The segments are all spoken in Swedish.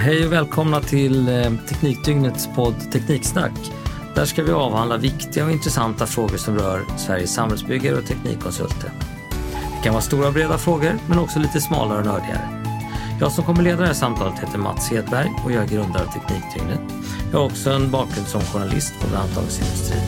Hej och välkomna till eh, Teknikdygnets podd Tekniksnack. Där ska vi avhandla viktiga och intressanta frågor som rör Sveriges samhällsbyggare och teknikkonsulter. Det kan vara stora och breda frågor, men också lite smalare och nördigare. Jag som kommer leda det här samtalet heter Mats Hedberg och jag är grundare av Teknikdygnet. Jag har också en bakgrund som journalist på bland annat Dagens Industri.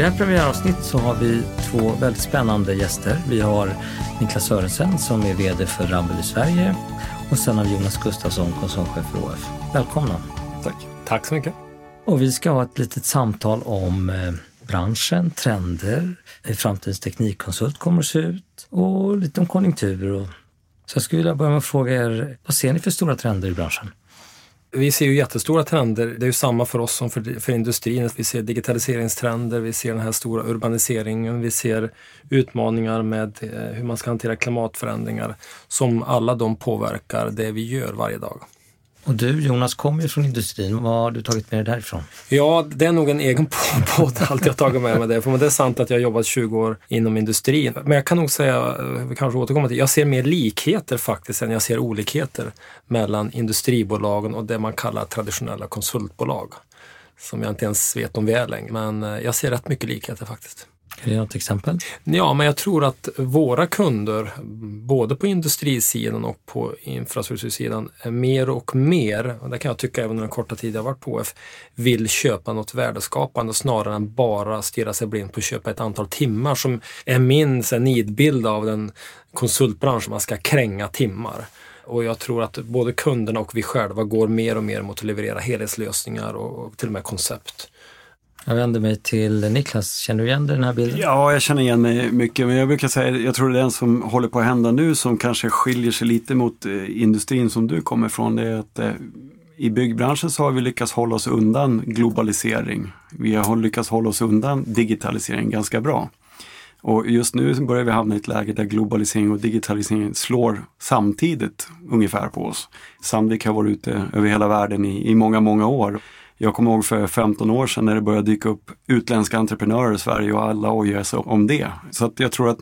I det här premiäravsnittet så har vi två väldigt spännande gäster. Vi har Niklas Sörensen som är VD för Ramboll i Sverige och sen har vi Jonas Gustafsson, koncernchef för ÅF. Välkomna! Tack! Tack så mycket! Och vi ska ha ett litet samtal om eh, branschen, trender, hur framtidens teknikkonsult kommer att se ut och lite om konjunktur. Och... Så jag skulle vilja börja med att fråga er, vad ser ni för stora trender i branschen? Vi ser ju jättestora trender. Det är ju samma för oss som för, för industrin. Vi ser digitaliseringstrender, vi ser den här stora urbaniseringen, vi ser utmaningar med eh, hur man ska hantera klimatförändringar som alla de påverkar det vi gör varje dag. Och du Jonas kommer ju från industrin. Vad har du tagit med dig därifrån? Ja, det är nog en egen podd allt jag tagit med mig det. För det är sant att jag har jobbat 20 år inom industrin. Men jag kan nog säga, eh, vi kanske återkommer till, jag ser mer likheter faktiskt än jag ser olikheter mellan industribolagen och det man kallar traditionella konsultbolag. Som jag inte ens vet om vi är längre. Men eh, jag ser rätt mycket likheter faktiskt. Kan du ge något exempel? Ja, men jag tror att våra kunder, både på industrisidan och på infrastruktursidan, är mer och mer, och det kan jag tycka även under den korta tid jag varit på OF, vill köpa något värdeskapande snarare än bara stirra sig blind på att köpa ett antal timmar som är min nidbild av den konsultbransch man ska kränga timmar. Och jag tror att både kunderna och vi själva går mer och mer mot att leverera helhetslösningar och till och med koncept. Jag vänder mig till Niklas. Känner du igen den här bilden? Ja, jag känner igen mig mycket. Men jag brukar säga, jag tror det är den som håller på att hända nu som kanske skiljer sig lite mot eh, industrin som du kommer ifrån. Det är att eh, i byggbranschen så har vi lyckats hålla oss undan globalisering. Vi har lyckats hålla oss undan digitalisering ganska bra. Och just nu börjar vi hamna i ett läge där globalisering och digitalisering slår samtidigt ungefär på oss. Sandvik har varit ute över hela världen i, i många, många år. Jag kommer ihåg för 15 år sedan när det började dyka upp utländska entreprenörer i Sverige och alla ojade sig om det. Så att jag tror att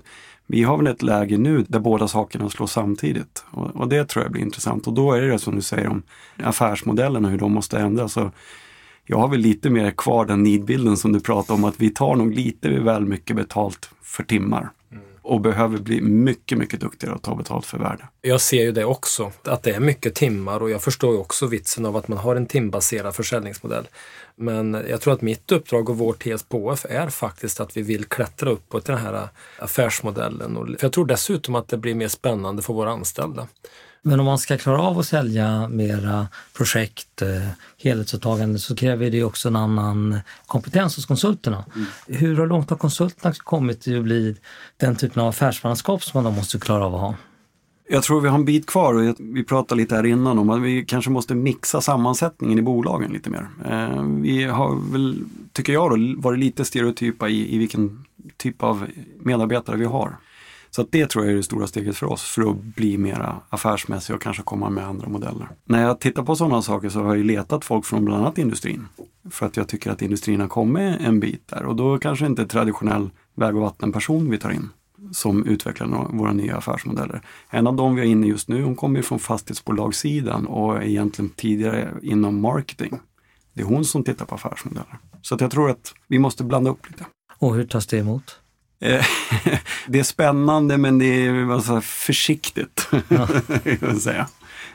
vi har väl ett läge nu där båda sakerna slår samtidigt. Och, och, det tror jag blir intressant. Och då är det som du säger om affärsmodellerna, hur de måste ändras. Så jag har väl lite mer kvar den nidbilden som du pratar om, att vi tar nog lite väl mycket betalt för timmar och behöver bli mycket, mycket duktigare att ta betalt för värde. Jag ser ju det också, att det är mycket timmar och jag förstår ju också vitsen av att man har en timbaserad försäljningsmodell. Men jag tror att mitt uppdrag och vår tes på är faktiskt att vi vill klättra uppåt i den här affärsmodellen. För jag tror dessutom att det blir mer spännande för våra anställda. Men om man ska klara av att sälja mera projekt, eh, helhetsåtagande, så kräver det också en annan kompetens hos konsulterna. Mm. Hur långt har konsulterna kommit till att bli den typen av affärsmannaskap som man måste klara av att ha? Jag tror vi har en bit kvar och vi pratade lite här innan om att vi kanske måste mixa sammansättningen i bolagen lite mer. Eh, vi har väl, tycker jag då, varit lite stereotypa i, i vilken typ av medarbetare vi har. Så att det tror jag är det stora steget för oss för att bli mera affärsmässiga och kanske komma med andra modeller. När jag tittar på sådana saker så har jag letat folk från bland annat industrin. För att jag tycker att industrin har kommit en bit där och då kanske inte traditionell väg och vattenperson vi tar in som utvecklar våra nya affärsmodeller. En av dem vi har inne just nu, hon kommer från fastighetsbolagssidan och är egentligen tidigare inom marketing. Det är hon som tittar på affärsmodeller. Så att jag tror att vi måste blanda upp lite. Och hur tas det emot? Eh, det är spännande men det är alltså, försiktigt. Ja. säga.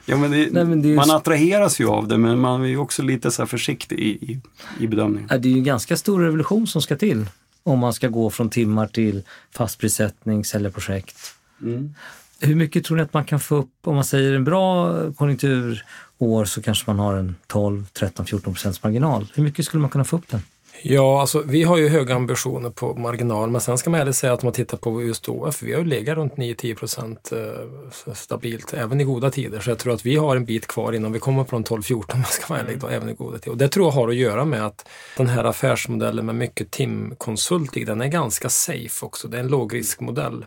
Ja, men, det, Nej, men det man attraheras ju av det men man är också lite så försiktig i, i, i bedömningen. Det är ju en ganska stor revolution som ska till om man ska gå från timmar till fastprissättning, sälja projekt. Mm. Hur mycket tror ni att man kan få upp, om man säger en bra konjunkturår så kanske man har en 12, 13, 14 procents marginal. Hur mycket skulle man kunna få upp den? Ja, alltså vi har ju höga ambitioner på marginal, men sen ska man ärligt säga att om man tittar på just OF, vi har ju legat runt 9-10 procent eh, stabilt, även i goda tider. Så jag tror att vi har en bit kvar innan vi kommer på de 12-14 om man ska vara ärlig, då, även i goda tider. Och det tror jag har att göra med att den här affärsmodellen med mycket timkonsult i, den är ganska safe också. Det är en lågriskmodell.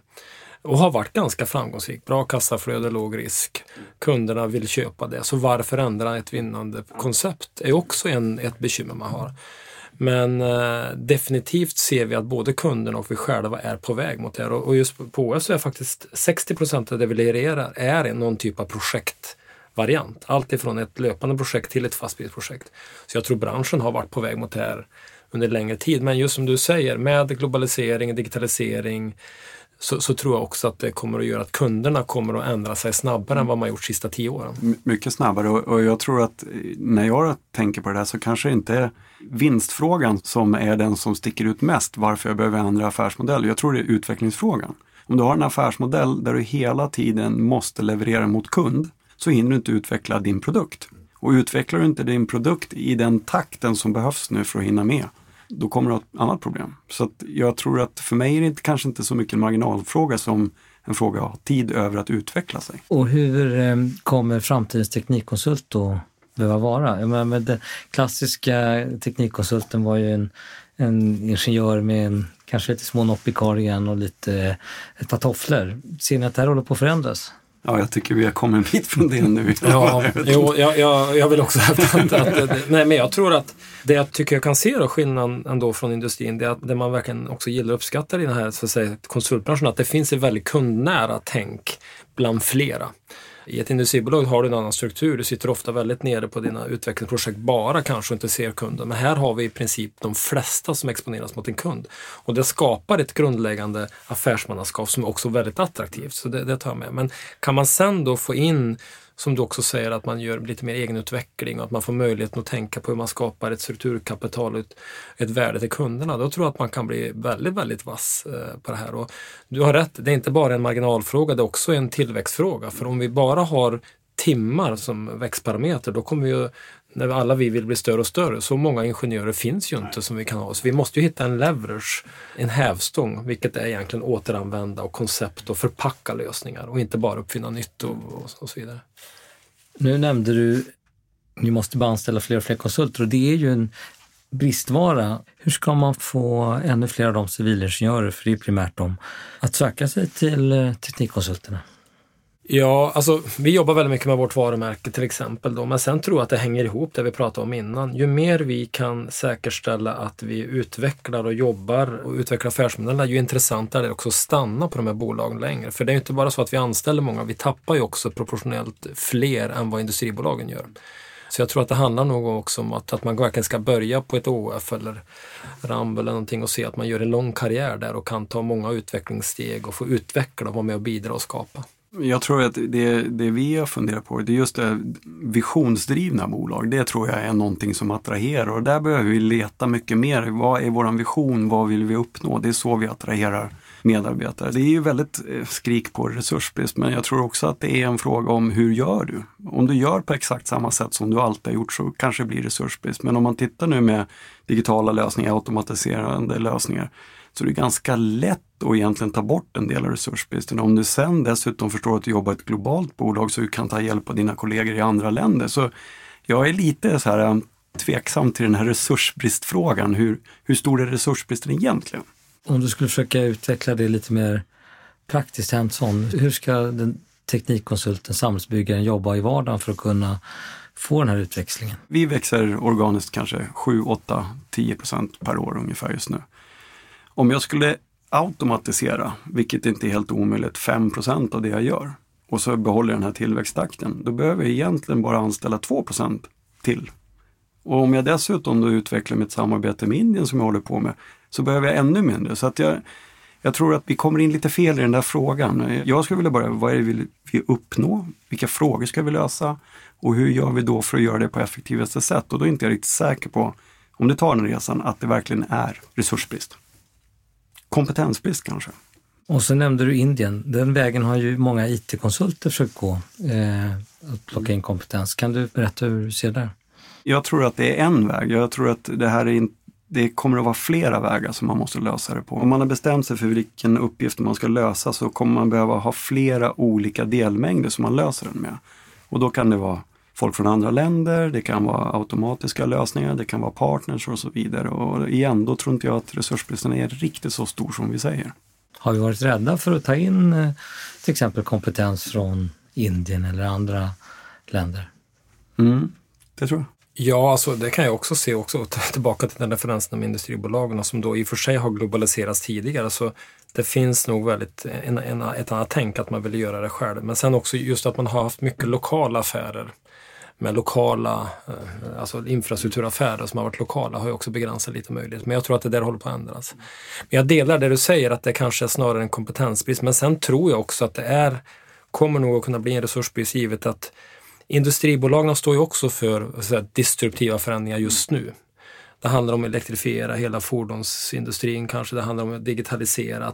och har varit ganska framgångsrik. Bra kassaflöde, låg risk. Kunderna vill köpa det. Så varför ändra ett vinnande koncept? är också en, ett bekymmer man har. Men eh, definitivt ser vi att både kunderna och vi själva är på väg mot det här. Och, och just på OS så är faktiskt 60 procent av det vi levererar är någon typ av projektvariant. Allt ifrån ett löpande projekt till ett fastprisprojekt. Så jag tror branschen har varit på väg mot det här under längre tid. Men just som du säger, med globalisering, digitalisering, så, så, tror jag också att det kommer att göra att kunderna kommer att ändra sig snabbare än vad man gjort de sista tio åren. My mycket snabbare och, och, jag tror att eh, när jag tänker på det här så kanske det inte är vinstfrågan som är den som sticker ut mest varför jag behöver ändra affärsmodell. Jag tror det är utvecklingsfrågan. Om du har en affärsmodell där du hela tiden måste leverera mot kund så hinner du inte utveckla din produkt. Och utvecklar du inte din produkt i den takten som behövs nu för att hinna med, då kommer du ha ett annat problem. Så att jag tror att för mig är det kanske inte så mycket en marginalfråga som en fråga att ha tid över att utveckla sig. Och hur eh, kommer framtidens teknikkonsult då behöva vara? Jag menar, med den klassiska teknikkonsulten var ju en, en ingenjör med en, kanske lite små nopp i korgen och lite, eh, ett par tofflor. Ser ni att det här håller på att förändras? Ja, jag tycker vi har kommit en bit från det nu. ja, jo, jag, jag, jag vill också hävda att, att, nej, men jag tror att det jag tycker jag kan se då skillnaden ändå från industrin, det är att det man verkligen också gillar och uppskattar i den här så att säga, konsultbranschen, att det finns ett väldigt kundnära tänk bland flera. I ett industribolag har du en annan struktur. Du sitter ofta väldigt nere på dina utvecklingsprojekt bara kanske och inte ser kunden. Men här har vi i princip de flesta som exponeras mot en kund. Och det skapar ett grundläggande affärsmannaskap som är också väldigt attraktivt. Så det, det tar jag med. Men kan man sen då få in som du också säger, att man gör lite mer egenutveckling och att man får möjligheten att tänka på hur man skapar ett strukturkapital och ett, ett värde till kunderna. Då tror jag att man kan bli väldigt, väldigt vass eh, på det här. Och du har rätt, det är inte bara en marginalfråga, det är också en tillväxtfråga. För om vi bara har timmar som växtparameter, då kommer ju när alla vi vill bli större och större, så många ingenjörer finns ju inte som vi kan ha. Så vi måste ju hitta en leverage, en hävstång, vilket är egentligen återanvända och koncept och förpacka lösningar och inte bara uppfinna nytt och, och, så vidare. Nu nämnde du, ni måste bara anställa fler och fler konsulter och det är ju en bristvara. Hur ska man få ännu fler av de civilingenjörer, för det är primärt dem, att söka sig till eh, teknikkonsulterna? Ja, alltså vi jobbar väldigt mycket med vårt varumärke till exempel då, men sen tror jag att det hänger ihop det vi pratade om innan. Ju mer vi kan säkerställa att vi utvecklar och jobbar och utvecklar affärsmodeller, ju intressantare är det också att stanna på de här bolagen längre. För det är inte bara så att vi anställer många, vi tappar ju också proportionellt fler än vad industribolagen gör. Så jag tror att det handlar nog också om att, att man verkligen ska börja på ett OF eller Ramb eller någonting och se att man gör en lång karriär där och kan ta många utvecklingssteg och få utveckla och vara med och bidra och skapa. Jag tror att det, det vi har funderat på, det är just det visionsdrivna bolag. Det tror jag är någonting som attraherar och där behöver vi leta mycket mer. Vad är vår vision? Vad vill vi uppnå? Det är så vi attraherar medarbetare. Det är ju väldigt eh, skrik på resursbrist men jag tror också att det är en fråga om hur gör du? Om du gör på exakt samma sätt som du alltid har gjort så kanske det blir resursbrist. Men om man tittar nu med digitala lösningar, automatiserande lösningar så det är ganska lätt att egentligen ta bort en del av resursbristen. Om du sen dessutom förstår att du jobbar i ett globalt bolag så du kan ta hjälp av dina kollegor i andra länder. Så jag är lite så här um, tveksam till den här resursbristfrågan. Hur, hur stor är resursbristen egentligen? Om du skulle försöka utveckla det lite mer praktiskt hands-on, hur ska den teknikkonsulten, samhällsbyggaren jobba i vardagen för att kunna få den här utväxlingen? Vi växer organiskt kanske 7, 8, 10 procent per år ungefär just nu. Om jag skulle automatisera, vilket inte är helt omöjligt, 5% av det jag gör och så behåller jag den här tillväxttakten, då behöver jag egentligen bara anställa 2% till. Och om jag dessutom då utvecklar mitt samarbete med Indien som jag håller på med, så behöver jag ännu mindre. Så att jag, jag tror att vi kommer in lite fel i den där frågan. Jag skulle vilja börja, vad är det vi vill uppnå? Vilka frågor ska vi lösa? Och hur gör vi då för att göra det på effektivaste sätt? Och då är inte jag riktigt säker på, om du tar den resan, att det verkligen är resursbrist kompetensbrist kanske. Och så nämnde du Indien. Den vägen har ju många IT-konsulter försökt gå, eh, att plocka in kompetens. Kan du berätta hur du ser det? Jag tror att det är en väg. Jag tror att det här är in, det kommer att vara flera vägar som man måste lösa det på. Om man har bestämt sig för vilken uppgift man ska lösa så kommer man behöva ha flera olika delmängder som man löser den med. Och då kan det vara folk från andra länder, det kan vara automatiska lösningar, det kan vara partners och så vidare. Och igen, då tror inte jag att resursbristen är riktigt så stor som vi säger. Har vi varit rädda för att ta in eh, till exempel kompetens från Indien eller andra länder? Mm, det tror jag. Ja, alltså det kan jag också se också, tillbaka till den referensen med industribolagen som då i och för sig har globaliserats tidigare. Så det finns nog väldigt en, en, ett annat tänk att man vill göra det själv. Men sen också just att man har haft mycket lokala affärer med lokala eh, alltså infrastrukturaffärer som har varit lokala har ju också begränsat lite möjlighet. Men jag tror att det där håller på att ändras. Men jag delar det du säger att det kanske är snarare en kompetensbrist. Men sen tror jag också att det är, kommer nog att kunna bli en resursbrist givet att industribolagen står ju också för säga, disruptiva förändringar just nu. Det handlar om att elektrifiera hela fordonsindustrin kanske, det handlar om att digitalisera.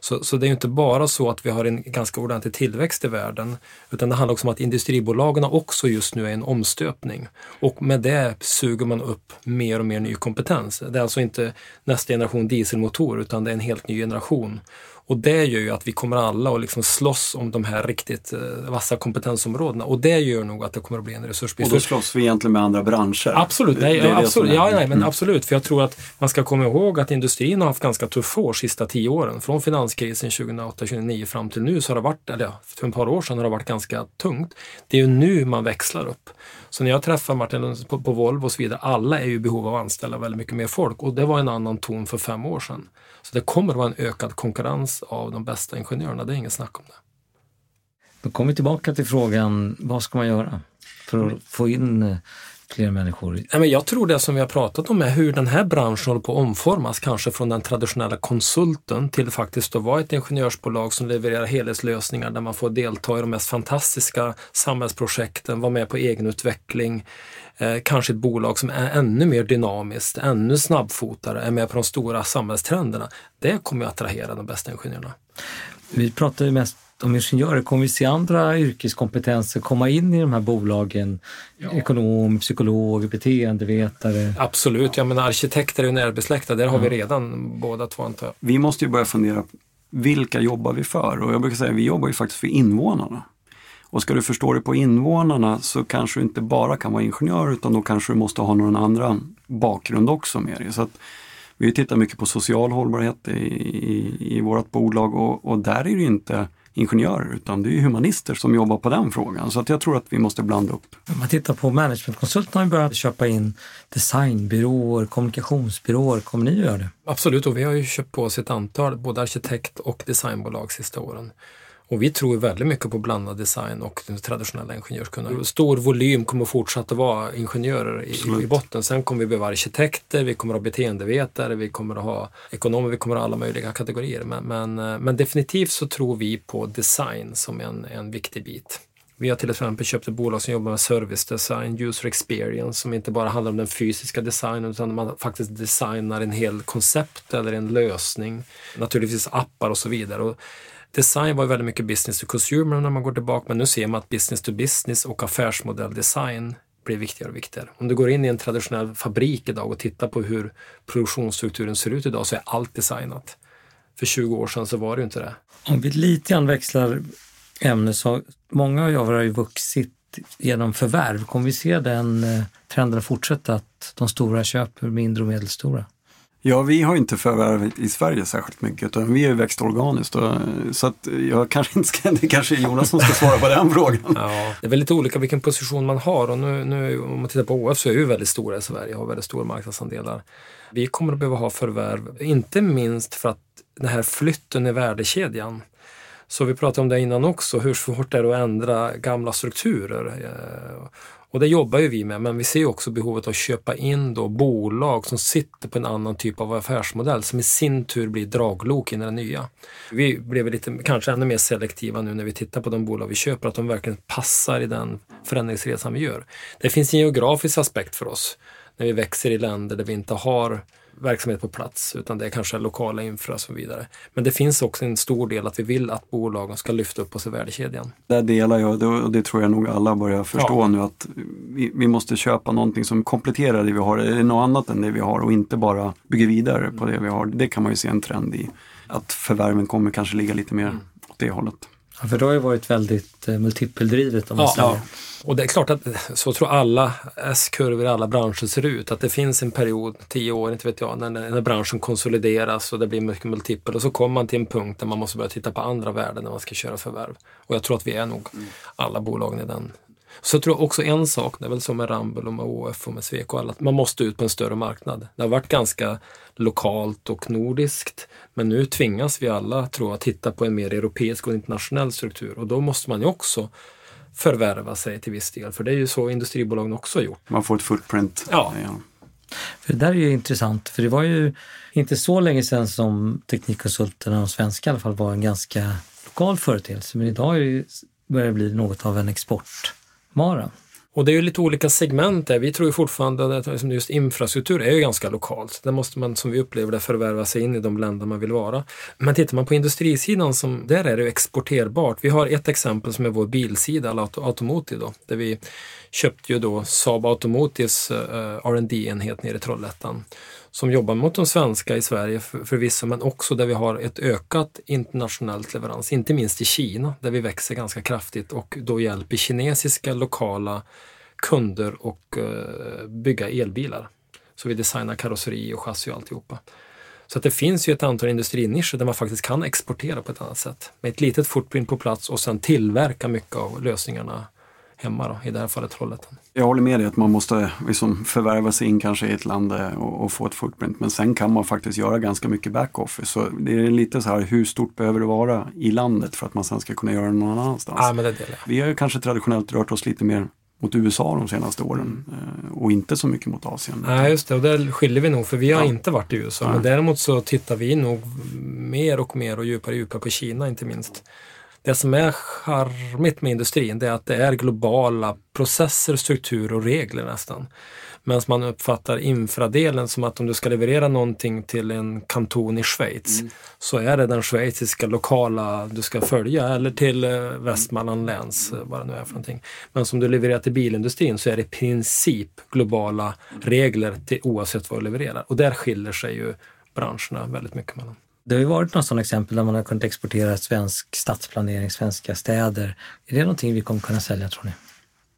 Så, så det är inte bara så att vi har en ganska ordentlig tillväxt i världen, utan det handlar också om att industribolagen också just nu är en omstöpning. Och med det suger man upp mer och mer ny kompetens. Det är alltså inte nästa generation dieselmotor, utan det är en helt ny generation. Och det gör ju att vi kommer alla att liksom slåss om de här riktigt eh, vassa kompetensområdena och det gör nog att det kommer att bli en resursbrist. Och då slåss vi egentligen med andra branscher? Absolut, nej, det, det absolut, ja, nej, men mm. absolut. För jag tror att man ska komma ihåg att industrin har haft ganska tuffa år sista tio åren. Från finanskrisen 2008-2009 fram till nu så har det varit, eller för ett par år sedan har det varit ganska tungt. Det är ju nu man växlar upp. Så när jag träffar Martin på, på Volvo och så vidare, alla är ju i behov av att anställa väldigt mycket mer folk och det var en annan ton för fem år sedan. Så det kommer att vara en ökad konkurrens av de bästa ingenjörerna, det är inget snack om det. Då kommer vi tillbaka till frågan, vad ska man göra för att få in eh, fler människor? Jag tror det som vi har pratat om är hur den här branschen håller på att omformas, kanske från den traditionella konsulten till faktiskt att vara ett ingenjörsbolag som levererar helhetslösningar där man får delta i de mest fantastiska samhällsprojekten, vara med på egenutveckling, eh, kanske ett bolag som är ännu mer dynamiskt, ännu snabbfotare, är med på de stora samhällstrenderna. Det kommer att attrahera de bästa ingenjörerna. Vi pratar ju mest om ingenjörer, kommer vi se andra yrkeskompetenser komma in i de här bolagen? Ja. Ekonom, psykolog, beteendevetare? Absolut, jag menar arkitekter är ju närbesläktade, där har vi redan båda två antar jag. Vi måste ju börja fundera, vilka jobbar vi för? Och jag brukar säga, vi jobbar ju faktiskt för invånarna. Och ska du förstå det på invånarna så kanske du inte bara kan vara ingenjör utan då kanske du måste ha någon annan bakgrund också med dig. Så att vi tittar mycket på social hållbarhet i, i, i vårt bolag och, och där är det inte ingenjörer utan det är humanister som jobbar på den frågan. Så att jag tror att vi måste blanda upp. Om man tittar på managementkonsulterna har vi börjat köpa in designbyråer, kommunikationsbyråer. Kommer ni att göra det? Absolut och vi har ju köpt på oss ett antal både arkitekt och designbolag sista åren. Och vi tror väldigt mycket på blandad design och den traditionella ingenjörskunnandet. Stor volym kommer fortsatt att vara ingenjörer i, i, botten. Sen kommer vi behöva arkitekter, vi kommer att ha beteendevetare, vi kommer att ha ekonomer, vi kommer att ha alla möjliga kategorier. Men, men, eh, men definitivt så tror vi på design som en, en viktig bit. Vi har till exempel köpt ett bolag som jobbar med service design, user experience, som inte bara handlar om den fysiska designen utan man faktiskt designar en hel koncept eller en lösning. Naturligtvis appar och så vidare. Och Design var väldigt mycket business to consumer när man går tillbaka, men nu ser man att business to business och affärsmodelldesign blir viktigare och viktigare. Om du går in i en traditionell fabrik idag och tittar på hur produktionsstrukturen ser ut idag så är allt designat. För 20 år sedan så var det ju inte det. Om vi lite grann växlar ämne så många av er har ju vuxit genom förvärv. Kommer vi se den eh, trenden fortsätta att de stora köper mindre och medelstora? Ja, vi har inte förvärvat i Sverige särskilt mycket utan vi har växt organiskt. Och, så att jag kanske inte ska, det kanske är Jonas som ska svara på den frågan. Ja, det är väl lite olika vilken position man har och nu, nu om man tittar på OF så är vi väldigt stora i Sverige och har väldigt stora marknadsandelar. Vi kommer att behöva ha förvärv, inte minst för att den här flytten i värdekedjan så vi pratade om det innan också, hur svårt det är att ändra gamla strukturer. Eh, och det jobbar ju vi med, men vi ser också behovet av att köpa in då bolag som sitter på en annan typ av affärsmodell som i sin tur blir draglok in i det nya. Vi blev lite, kanske ännu mer selektiva nu när vi tittar på de bolag vi köper, att de verkligen passar i den förändringsresan vi gör. Det finns en geografisk aspekt för oss när vi växer i länder där vi inte har verksamhet på plats utan det är kanske lokala infra och så vidare. Men det finns också en stor del att vi vill att bolagen ska lyfta upp oss i värdekedjan. Det delar jag och det tror jag nog alla börjar förstå ja. nu att vi, vi, måste köpa någonting som kompletterar det vi har, eller något annat än det vi har och inte bara bygga vidare på det vi har. Det kan man ju se en trend i. Att förvärven kommer kanske ligga lite mer mm. åt det hållet. Ja, för det har ju varit väldigt eh, multipeldrivet om man Ja, säger. ja. Och det är klart att så tror alla S-kurvor i alla branscher ser ut. Att det finns en period, tio år, inte vet jag, när, när branschen konsolideras och det blir mycket multipel. Och så kommer man till en punkt där man måste börja titta på andra värden när man ska köra förvärv. Och jag tror att vi är nog alla bolagen i den. Så jag tror också en sak, det är väl som med Ramboll och med ÅF och med Sweco och alla, att man måste ut på en större marknad. Det har varit ganska lokalt och nordiskt. Men nu tvingas vi alla, tror jag, titta på en mer europeisk och internationell struktur. Och då måste man ju också förvärva sig till viss del. För det är ju så industribolagen också har gjort. Man får ett footprint. Ja. För det där är ju intressant, för det var ju inte så länge sedan som teknikkonsulterna, de svenska i alla fall, var en ganska lokal företeelse. Men idag är det ju, börjar det bli något av en exportvara. Och det är ju lite olika segment där. Vi tror ju fortfarande att liksom just infrastruktur är ju ganska lokalt. Där måste man, som vi upplever det, förvärva sig in i de länder man vill vara. Men tittar man på industrisidan, som, där är det ju exporterbart. Vi har ett exempel som är vår bilsida, eller Automotive, då, där vi köpte ju då Saab Automotives eh, uh, rd enhet nere i Trollhättan som jobbar mot de svenska i Sverige för, förvisso, men också där vi har ett ökat internationellt leverans, inte minst i Kina där vi växer ganska kraftigt och då hjälper kinesiska lokala kunder och uh, bygga elbilar. Så vi designar karosseri och chassi och alltihopa. Så att det finns ju ett antal industrinischer där man faktiskt kan exportera på ett annat sätt. Med ett litet footprint på plats och sen tillverka mycket av lösningarna hemma, då, i det här fallet Trollhättan. Jag håller med dig att man måste liksom förvärva sig in kanske i ett land eh, och, och, få ett footprint. Men sen kan man faktiskt göra ganska mycket backoffice. Så det är lite så här, hur stort behöver det vara i landet för att man sen ska kunna göra det någon annanstans? Ja, men det delar. Vi har ju kanske traditionellt rört oss lite mer mot USA de senaste åren eh, och inte så mycket mot Asien. Nej, just det. Och där skiljer vi nog, för vi har Ja. inte varit i USA. Nej. Men däremot så tittar vi nog mer och mer och djupare och djupare på Kina, inte minst. Det som är charmigt med industrin, det är att det är globala processer, struktur och regler nästan. Medan man uppfattar infradelen som att om du ska leverera någonting till en kanton i Schweiz så är det den schweiziska lokala du ska följa eller till eh, Västmanland läns, eh, vad det nu är för någonting. Men som du levererar till bilindustrin så är det i princip globala regler till, oavsett vad du levererar. Och där skiljer sig ju branscherna väldigt mycket mellan. Det har ju varit några sådana exempel där man har kunnat exportera svensk stadsplanering, svenska städer. Är det någonting vi kommer kunna sälja tror ni?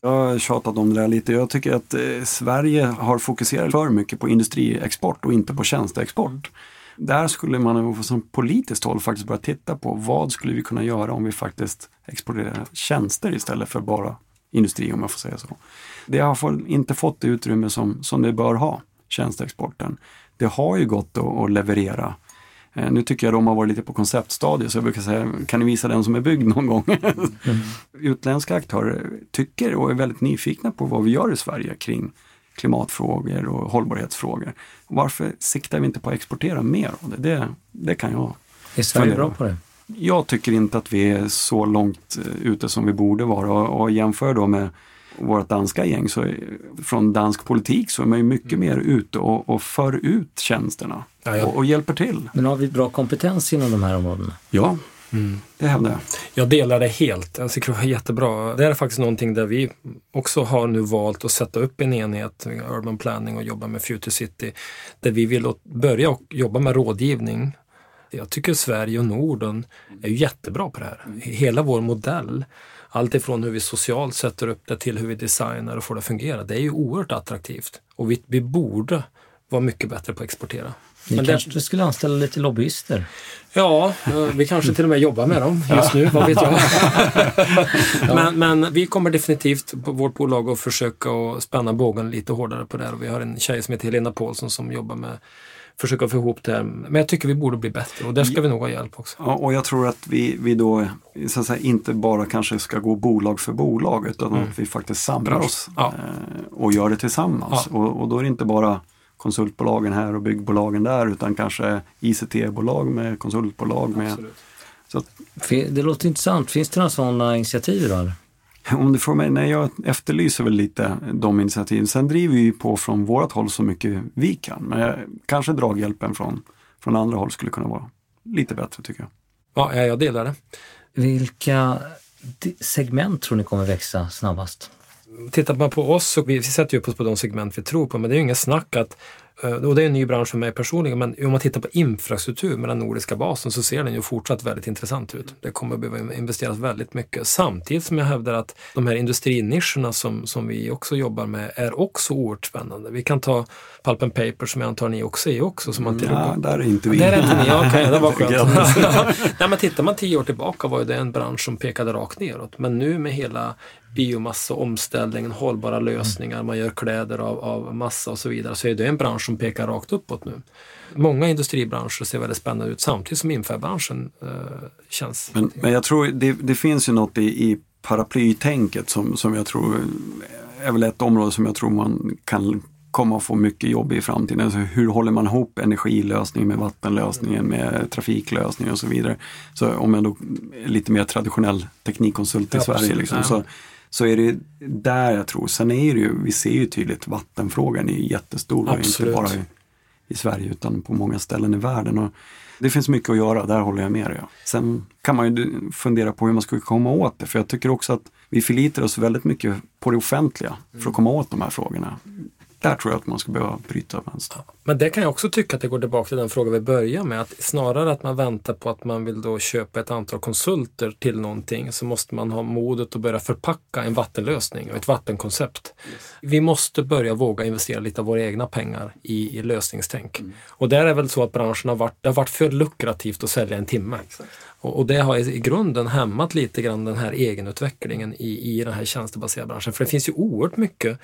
Jag har tjatat om det där lite. Jag tycker att eh, Sverige har fokuserat för mycket på industriexport och inte på tjänsteexport. Där skulle man som politiskt håll faktiskt börja titta på vad skulle vi kunna göra om vi faktiskt exporterar tjänster istället för bara industri om jag får säga så. Det har inte fått det utrymme som, som det bör ha, tjänsteexporten. Det har ju gått att leverera. Eh, Nu tycker jag de har varit lite på konceptstadiet så jag brukar säga, kan ni visa den som är byggd någon gång? Utländska aktörer tycker och är väldigt nyfikna på vad vi gör i Sverige kring klimatfrågor och hållbarhetsfrågor. Varför siktar vi inte på att exportera mer av det? Det, det kan jag. Är Sverige bra på det? Jag tycker inte att vi är så långt eh, ute som vi borde vara och, och jämför då med vårt danska gäng så är, från dansk politik så är man ju mycket mer ute och, och för ut tjänsterna Ja, jag- och, och hjälper till. Men har vi bra kompetens inom de här områdena? Ja, det hävdar jag. Jag delar det helt. Jag tycker det var jättebra. Det är faktiskt någonting där vi också har nu valt att sätta upp en enhet, Urban Planning och jobba med Future City, där vi vill börja och jobba med rådgivning. Jag tycker Sverige och Norden är jättebra på det här. Hela vår modell, allt ifrån hur vi socialt sätter upp det till hur vi designar och får det att fungera, det är ju oerhört attraktivt. Och vi, vi borde vara mycket bättre på att exportera. Ni Men det- kanske skulle anställa lite lobbyister? Ja, eh, vi kanske till och med jobbar med dem just nu, vad vet jag. men, men vi kommer definitivt på vårt bolag att försöka att spänna bågen lite hårdare på det här. Och vi har en tjej som heter Helena Paulsson som jobbar med försöka få ihop det här. Men jag tycker vi borde bli bättre och där ska vi nog ha hjälp också. Ja, och jag tror att vi, vi då så att säga, inte bara kanske ska gå bolag för bolag utan att vi faktiskt samlar oss Ja. eh, och gör det tillsammans. Ja. Och, och då är det inte bara konsultbolagen här och byggbolagen där utan kanske ICT-bolag med konsultbolag med. Så att, Det låter intressant. Finns det några sådana initiativ idag? om du får mig, nej, jag efterlyser väl lite de initiativen. Sen driver vi på från vårt håll så mycket vi kan. Men jag, kanske draghjälpen från, från andra håll skulle kunna vara lite bättre tycker jag. Ja, ja, jag delar det. Vilka segment tror ni kommer växa snabbast? Tittar man på oss så vi, vi sätter ju upp oss på de segment vi tror på, men det är ju inget snack att och det är en ny bransch för mig personligen, men om man tittar på infrastruktur med den nordiska basen så ser den ju fortsatt väldigt intressant ut. Det kommer att behöva investeras väldigt mycket. Samtidigt som jag hävdar att de här industrinischerna som, som vi också jobbar med är också oerhört spännande. Vi kan ta Pulp and Paper som jag antar ni också är också. Som man till ja, där är inte vi. Där är inte ni, okej, okay, det var skönt. Nej, men tittar man tio år tillbaka var det en bransch som pekade rakt neråt. Men nu med hela biomassa, omställningen, hållbara lösningar, man gör kläder av, av massa och så vidare, så är det en bransch som pekar rakt uppåt nu. Många industribranscher ser väldigt spännande ut samtidigt som infärbranschen eh, känns... Men, men jag tror det, det finns ju något i, i paraplytänket som, som jag tror är väl ett område som jag tror man kan komma att få mycket jobb i framtiden. Alltså hur håller man ihop energilösningen med vattenlösningen, med trafiklösningen och så vidare. Så om jag då är lite mer traditionell teknikkonsult i ja, Sverige liksom, så, så är det där jag tror. Sen är det ju, vi ser ju tydligt vattenfrågan är jättestor, inte bara i, Sverige utan på många ställen i världen. Och det finns mycket att göra, där håller jag med dig. Sen kan man ju fundera på hur man skulle komma åt det, för jag tycker också att vi förlitar oss väldigt mycket på det offentliga för att komma åt de här frågorna där tror jag att man ska behöva bryta vänster. Men det kan jag också tycka att det går tillbaka till den fråga vi började med. Att snarare att man väntar på att man vill då köpa ett antal konsulter till någonting så måste man ha modet att börja förpacka en vattenlösning och ett vattenkoncept. Yes. Vi måste börja våga investera lite av våra egna pengar i, i lösningstänk. Mm. Och där är väl så att branschen har varit, det har varit för lukrativt att sälja en timme. Och, och, det har i grunden hämmat lite grann den här egenutvecklingen i, i den här tjänstebaserade branschen. För det finns ju oerhört mycket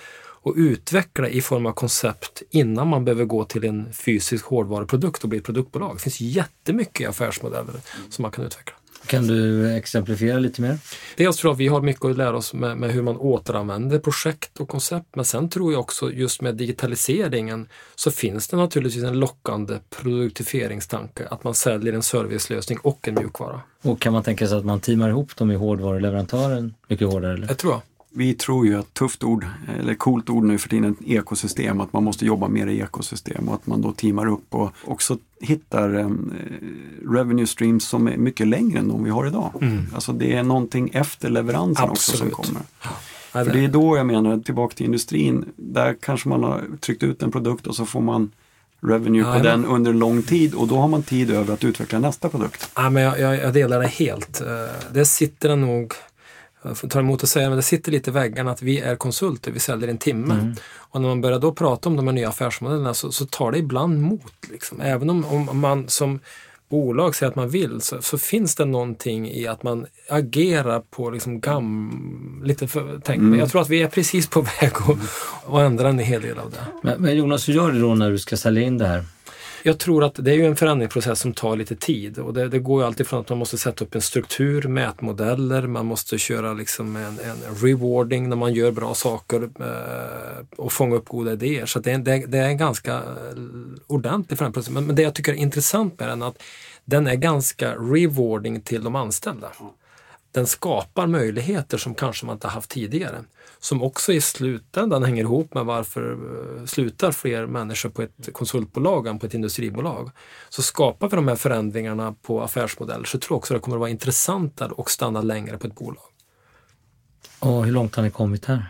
och utveckla i form av koncept innan man behöver gå till en fysisk hårdvaruprodukt och bli ett produktbolag. Det finns jättemycket affärsmodeller mm. som man kan utveckla. Kan du exemplifiera lite mer? Dels tror jag att vi har mycket att lära oss med, med, hur man återanvänder projekt och koncept. Men sen tror jag också just med digitaliseringen så finns det naturligtvis en lockande produktifieringstanke. Att man säljer en servicelösning och en mjukvara. Och kan man tänka sig att man teamar ihop dem i hårdvaruleverantören mycket hårdare? Eller? Jag tror jag vi tror ju att tufft ord, eller coolt ord nu för tiden, ekosystem, att man måste jobba mer i ekosystem och att man då teamar upp och också hittar eh, revenue streams som är mycket längre än de vi har idag. Mm. Alltså det är någonting efter leveransen Absolut. också som kommer. Ja. För det är då jag menar, tillbaka till industrin, där kanske man har tryckt ut en produkt och så får man revenue ja, på den under lång tid och då har man tid över att utveckla nästa produkt. Ja, men jag, jag, jag delar det helt. Eh, det sitter nog tar emot att säga, men det sitter lite i väggarna att vi är konsulter, vi säljer en timme. Mm. Och när man börjar då prata om de här nya affärsmodellerna så, så tar det ibland mot. Liksom. Även om, om man som bolag säger att man vill så, så, finns det någonting i att man agerar på liksom gam, lite för, tänk, mm. Jag tror att vi är precis på väg att, att ändra en hel del av det. Men, men Jonas, hur gör du då när du ska sälja in det här? Jag tror att det är ju en förändringsprocess som tar lite tid och det, det går ju alltid från att man måste sätta upp en struktur, mätmodeller, man måste köra liksom en, en rewarding när man gör bra saker eh, och fånga upp goda idéer. Så det, det, det är en ganska eh, ordentlig förändringsprocess. Men, men det jag tycker är intressant med den är att den är ganska rewarding till de anställda den skapar möjligheter som kanske man inte haft tidigare. Som också i slutändan hänger ihop med varför eh, slutar fler människor på ett konsultbolag än på ett industribolag. Så skapar vi de här förändringarna på affärsmodeller så tror jag också det kommer att vara intressantare och stanna längre på ett bolag. Och hur långt har ni kommit här?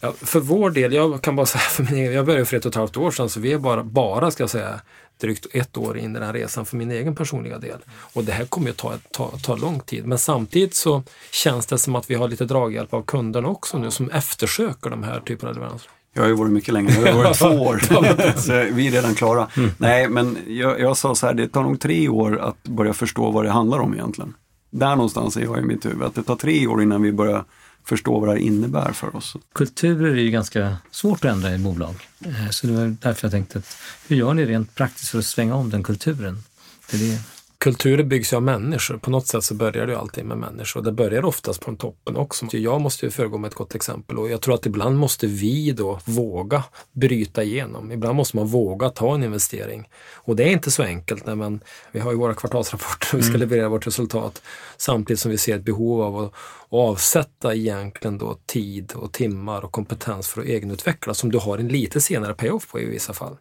Ja, för vår del, jag kan bara säga för min egen, jag började för ett och ett halvt år sedan så vi är bara, bara ska jag säga, drygt ett år in i den här resan för min egen personliga del. Och det här kommer att ta, ta, ta lång tid. Men samtidigt så känns det som att vi har lite draghjälp av kunderna också nu som eftersöker de här typerna av leveranser. Jag har ju varit mycket längre, jag har varit två år. så vi är redan klara. Mm. Nej, men jag, jag sa så här, det tar nog tre år att börja förstå vad det handlar om egentligen. Där någonstans är jag i mitt huvud, att det tar tre år innan vi börjar förstå vad det här innebär för oss. Kulturer är ju ganska svårt att ändra i bolag. Eh, så det var därför jag tänkte, att, hur gör ni rent praktiskt för att svänga om den kulturen? Det är det kulturer byggs ju av människor. På något sätt så börjar det ju alltid med människor. Det börjar oftast på toppen också. Jag måste ju föregå med ett gott exempel och jag tror att ibland måste vi då våga bryta igenom. Ibland måste man våga ta en investering. Och det är inte så enkelt när man, vi har ju våra kvartalsrapporter och vi ska mm. leverera vårt resultat samtidigt som vi ser ett behov av att avsätta egentligen då tid och timmar och kompetens för att egenutveckla som du har en lite senare payoff på i vissa fall.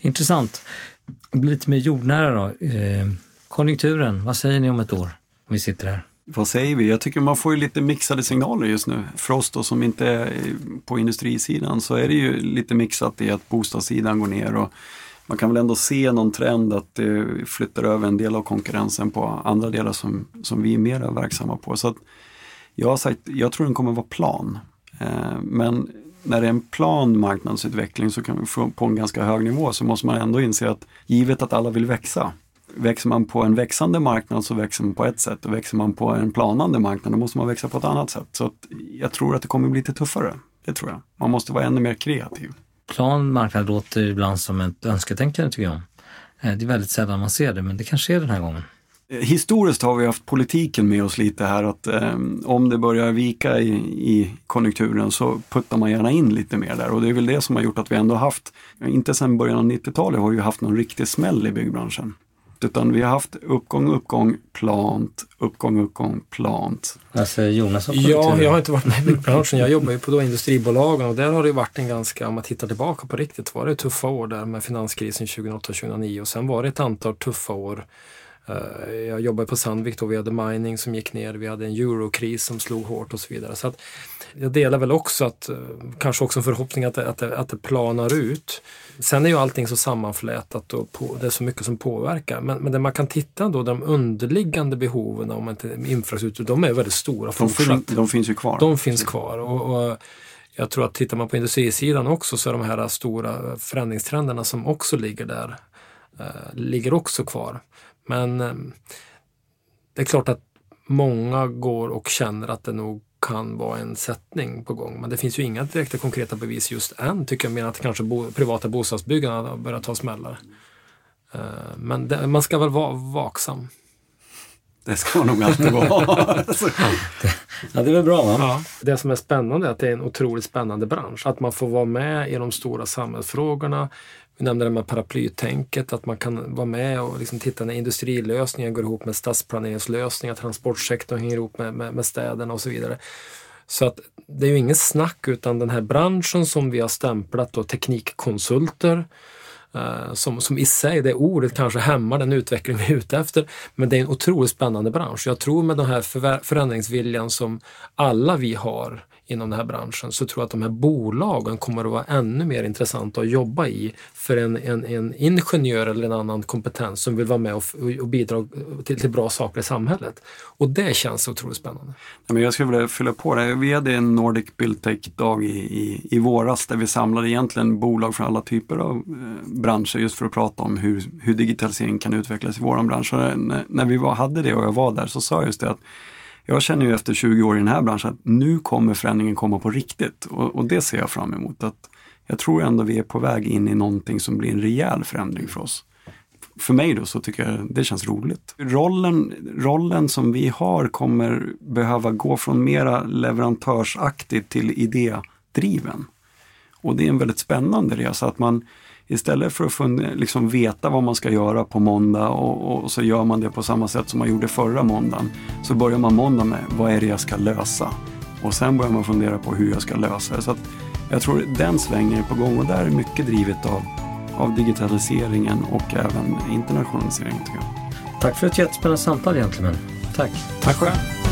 Intressant. Lite mer jordnära då. Eh Konjunkturen, vad säger ni om ett år? Om vi sitter här. Vad säger vi? Jag tycker man får ju lite mixade signaler just nu. För oss då som inte är på industrisidan så är det ju lite mixat i att bostadssidan går ner och man kan väl ändå se någon trend att det flyttar över en del av konkurrensen på andra delar som, som vi är mer verksamma på. Så att jag har sagt, jag tror den kommer vara plan. Eh, men när det är en plan marknadsutveckling så kan vi få på en ganska hög nivå så måste man ändå inse att givet att alla vill växa Växer man på en växande marknad så växer man på ett sätt och växer man på en planande marknad då måste man växa på ett annat sätt. Så jag tror att det kommer bli lite tuffare. Det tror jag. Man måste vara ännu mer kreativ. Plan marknad låter ibland som ett önsketänkande tycker jag. Eh, det är väldigt sällan man ser det, men det kanske är den här gången. Eh, historiskt har vi haft politiken med oss lite här att eh, om det börjar vika i, i konjunkturen så puttar man gärna in lite mer där och det är väl det som har gjort att vi ändå haft, inte sedan början av 90-talet har vi haft någon riktig smäll i byggbranschen utan vi har haft uppgång, uppgång, plant, uppgång, uppgång, plant. Alltså Jonas har Ja, jag har inte varit med i byggbranschen. Jag jobbar ju på då industribolagen och där har det varit en ganska, om man tittar tillbaka på riktigt, var det tuffa år där med finanskrisen 2008-2009 och sen var det ett antal tuffa år jag jobbade på Sandvik då, vi hade mining som gick ner, vi hade en eurokris som slog hårt och så vidare. Så att jag delar väl också att, eh, kanske också en förhoppning att det, att det, att det planar ut. Sen är ju allting så sammanflätat och på, det är så mycket som påverkar. Men, men det man kan titta då, de underliggande behoven om inte infrastruktur, de är väldigt stora de fortsatt. de finns ju kvar. De finns kvar. Och, och jag tror att tittar man på industrisidan också så är de här stora förändringstrenderna som också ligger där, eh, ligger också kvar. Men eh, det är klart att många går och känner att det nog kan vara en sättning på gång. Men det finns ju inga direkta konkreta bevis just än tycker jag, mer att kanske bo, privata bostadsbyggarna har börjat ta smällar. Eh, men det, man ska väl vara vaksam. Det ska man nog alltid vara. ja, det är väl bra va? Ja. Det som är spännande är att det är en otroligt spännande bransch. Att man får vara med i de stora samhällsfrågorna. Vi nämnde det med paraplytänket, att man kan vara med och liksom titta när industrilösningar går ihop med stadsplaneringslösningar, transportsektorn hänger ihop med, med, med städerna och så vidare. Så att det är ju ingen snack utan den här branschen som vi har stämplat då, teknikkonsulter, eh, som, som i sig, det ordet kanske hämmar den utveckling vi är ute efter. Men det är en otroligt spännande bransch. Jag tror med den här förändringsviljan som alla vi har inom den här branschen så tror jag att de här bolagen kommer att vara ännu mer intressanta att jobba i för en, en, en ingenjör eller en annan kompetens som vill vara med och, och bidra till, till bra saker i samhället. Och det känns otroligt spännande. Men jag skulle vilja fylla på det. Vi hade en Nordic Buildtech-dag i, i, i våras där vi samlade egentligen bolag från alla typer av eh, branscher just för att prata om hur, hur digitalisering kan utvecklas i vår bransch. Och när, när vi var, hade det och jag var där så sa jag just det att jag känner ju efter 20 år i den här branschen att nu kommer förändringen komma på riktigt och, och det ser jag fram emot. Att jag tror ändå vi är på väg in i någonting som blir en rejäl förändring för oss. För mig då så tycker jag det känns roligt. Rollen, rollen som vi har kommer behöva gå från mera leverantörsaktig till idédriven. Och det är en väldigt spännande resa att man istället för att fund, liksom veta vad man ska göra på måndag och, och, så gör man det på samma sätt som man gjorde förra måndagen. Så börjar man måndag med vad är det jag ska lösa? Och sen börjar man fundera på hur jag ska lösa det. Så jag tror den svängen är på gång och där är mycket drivet av, av digitaliseringen och även internationaliseringen. Tack för ett jättespännande samtal gentlemen. Tack. Tack själv.